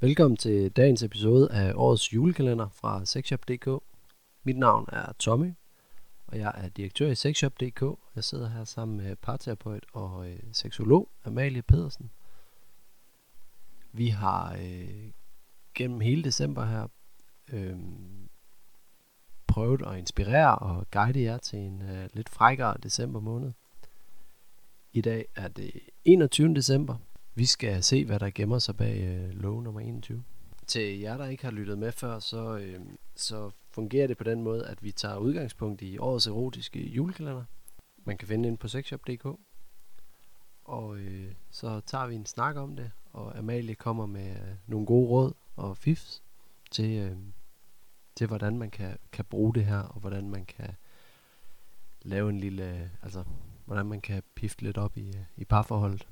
Velkommen til dagens episode af årets julekalender fra Sexshop.dk. Mit navn er Tommy, og jeg er direktør i Sexshop.dk. Jeg sidder her sammen med parterapeut og øh, seksolog Amalie Pedersen. Vi har øh, gennem hele december her øh, prøvet at inspirere og guide jer til en øh, lidt frækkere december måned. I dag er det 21. december. Vi skal se, hvad der gemmer sig bag øh, lov nummer 21. Til jer, der ikke har lyttet med før, så, øh, så fungerer det på den måde, at vi tager udgangspunkt i årets erotiske julekalender. Man kan finde den på sexshop.dk. Og øh, så tager vi en snak om det, og Amalie kommer med øh, nogle gode råd og fifs til, øh, til hvordan man kan, kan bruge det her, og hvordan man kan lave en lille, altså hvordan man kan pifte lidt op i, øh, i parforholdet.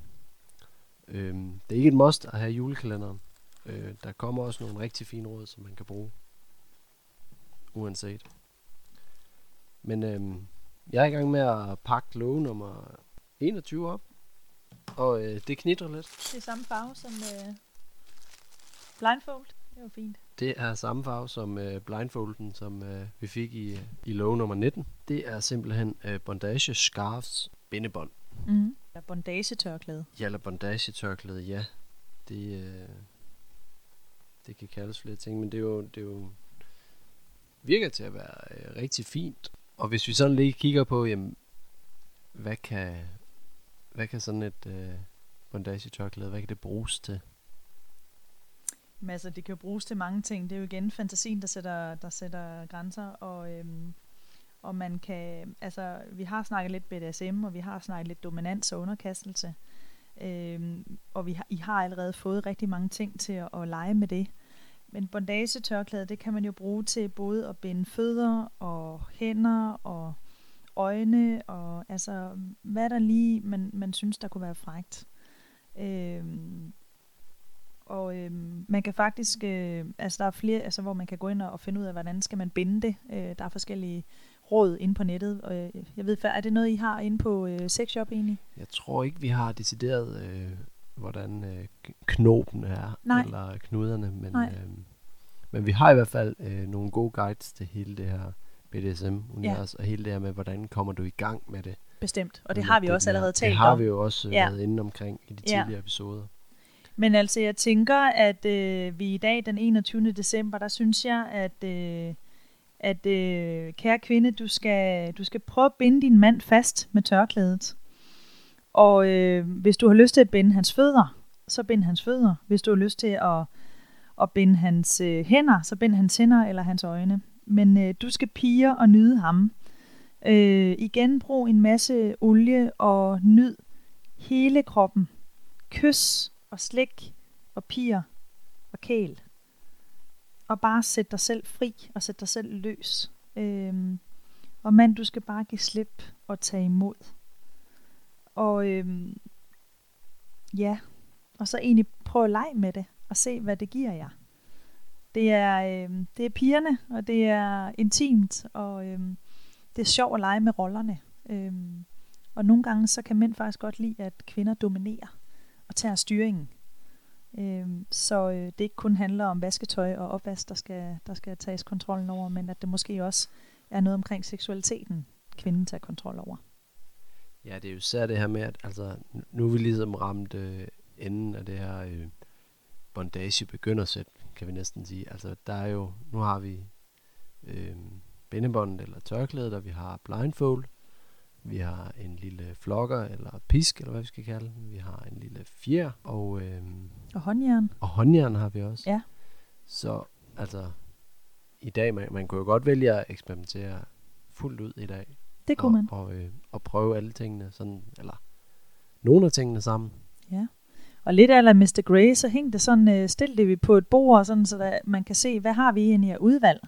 Øhm, det er ikke et must at have julekalenderen. Øh, der kommer også nogle rigtig fine råd, som man kan bruge. Uanset. Men øhm, jeg er i gang med at pakke låge nummer 21 op. Og øh, det knitrer lidt. Det er samme farve som øh, Blindfold. Det var fint. Det er samme farve som øh, blindfolden, som øh, vi fik i, i låge nummer 19. Det er simpelthen øh, bondage scarves bindebånd. Mm. Der er bondagetørklæde. Ja, eller bondagetørklæde, ja. Det, øh, det kan kaldes flere ting, men det er jo, det er jo virker til at være øh, rigtig fint. Og hvis vi sådan lige kigger på, jamen, hvad kan, hvad kan sådan et øh, bondagetørklæde, hvad kan det bruges til? Men altså, det kan jo bruges til mange ting. Det er jo igen fantasien, der sætter, der sætter grænser, og, øhm, og man kan, altså, vi har snakket lidt BDSM, og vi har snakket lidt dominans og underkastelse, øh, og vi har, I har allerede fået rigtig mange ting til at, at lege med det. Men bondagetørklæde, det kan man jo bruge til både at binde fødder og hænder og øjne, og altså, hvad der lige, man, man synes, der kunne være frægt. Øhm, og øhm, man kan faktisk, øh, altså der er flere, altså hvor man kan gå ind og, og finde ud af, hvordan skal man binde det. Øh, der er forskellige råd inde på nettet. Og øh, jeg ved, er det noget, I har inde på øh, Sexshop egentlig? Jeg tror ikke, vi har decideret, øh, hvordan øh, knopen er, Nej. eller knuderne, men, Nej. øh, men vi har i hvert fald øh, nogle gode guides til hele det her BDSM-univers, ja. og hele det her med, hvordan kommer du i gang med det. Bestemt, og det har vi også allerede talt Det har om. vi jo også Ja. ja. været inde omkring i de Ja. tidligere episoder. Men altså, jeg tænker, at øh, vi i dag, den 21. december, der synes jeg, at, øh, at øh, kære kvinde, du skal, du skal prøve at binde din mand fast med tørklædet. Og øh, hvis du har lyst til at binde hans fødder, så bind hans fødder. Hvis du har lyst til at, at binde hans øh, hænder, så bind hans hænder eller hans øjne. Men øh, du skal pige og nyde ham. Øh, igen, brug en masse olie og nyd hele kroppen. Kys og slik og piger og kæl. Og bare sætte dig selv fri og sætte dig selv løs. Øhm, og mand, du skal bare give slip og tage imod. Og øhm, ja, og så egentlig prøve at lege med det og se, hvad det giver jer. Det er, øhm, det er pigerne, og det er intimt, og øhm, det er sjovt at lege med rollerne. Øhm, og nogle gange så kan mænd faktisk godt lide, at kvinder dominerer og tager styringen. Øh, så øh, det ikke kun handler om vasketøj og opvask, der skal, der skal tages kontrollen over, men at det måske også er noget omkring seksualiteten, kvinden tager kontrol over. Ja, det er jo især det her med, at altså, nu- nu er vi ligesom ramt øh, enden af det her øh, bondage begyndersæt, kan vi næsten sige. Altså, der er jo, nu har vi øh, bindebåndet eller tørklædet, og vi har blindfold, vi har en lille flokker eller pisk, eller hvad vi skal kalde den. Vi har en lille fjer, og, øh, Og håndjern, og håndjern har vi også. Ja. Så altså, i dag, man, man kunne jo godt vælge at eksperimentere fuldt ud i dag. det kunne man. og, Og, øh, og prøve alle tingene sådan, eller nogle af tingene sammen. Ja. Og lidt af Mr. Grey, så hæng det sådan, øh, stil det vi på et bord, sådan, så der, man kan se, hvad har vi egentlig af udvalg.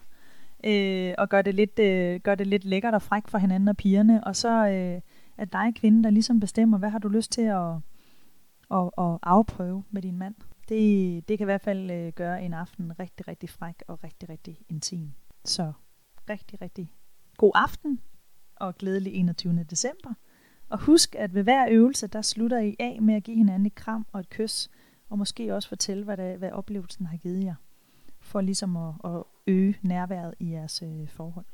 Øh, og gør det, lidt, øh, gør det lidt lækkert og fræk for hinanden og pigerne. Og så øh, er dig kvinde, der ligesom bestemmer, hvad har du lyst til at, at, at afprøve med din mand. Det, det kan i hvert fald øh, gøre en aften rigtig, rigtig fræk og rigtig, rigtig intim. Så rigtig, rigtig god aften og glædelig 21. december. Og husk, at ved hver øvelse, der slutter I af med at give hinanden et kram og et kys, og måske også fortælle, hvad, det, hvad oplevelsen har givet jer, for ligesom at, at øge nærværet i jeres øh, forhold.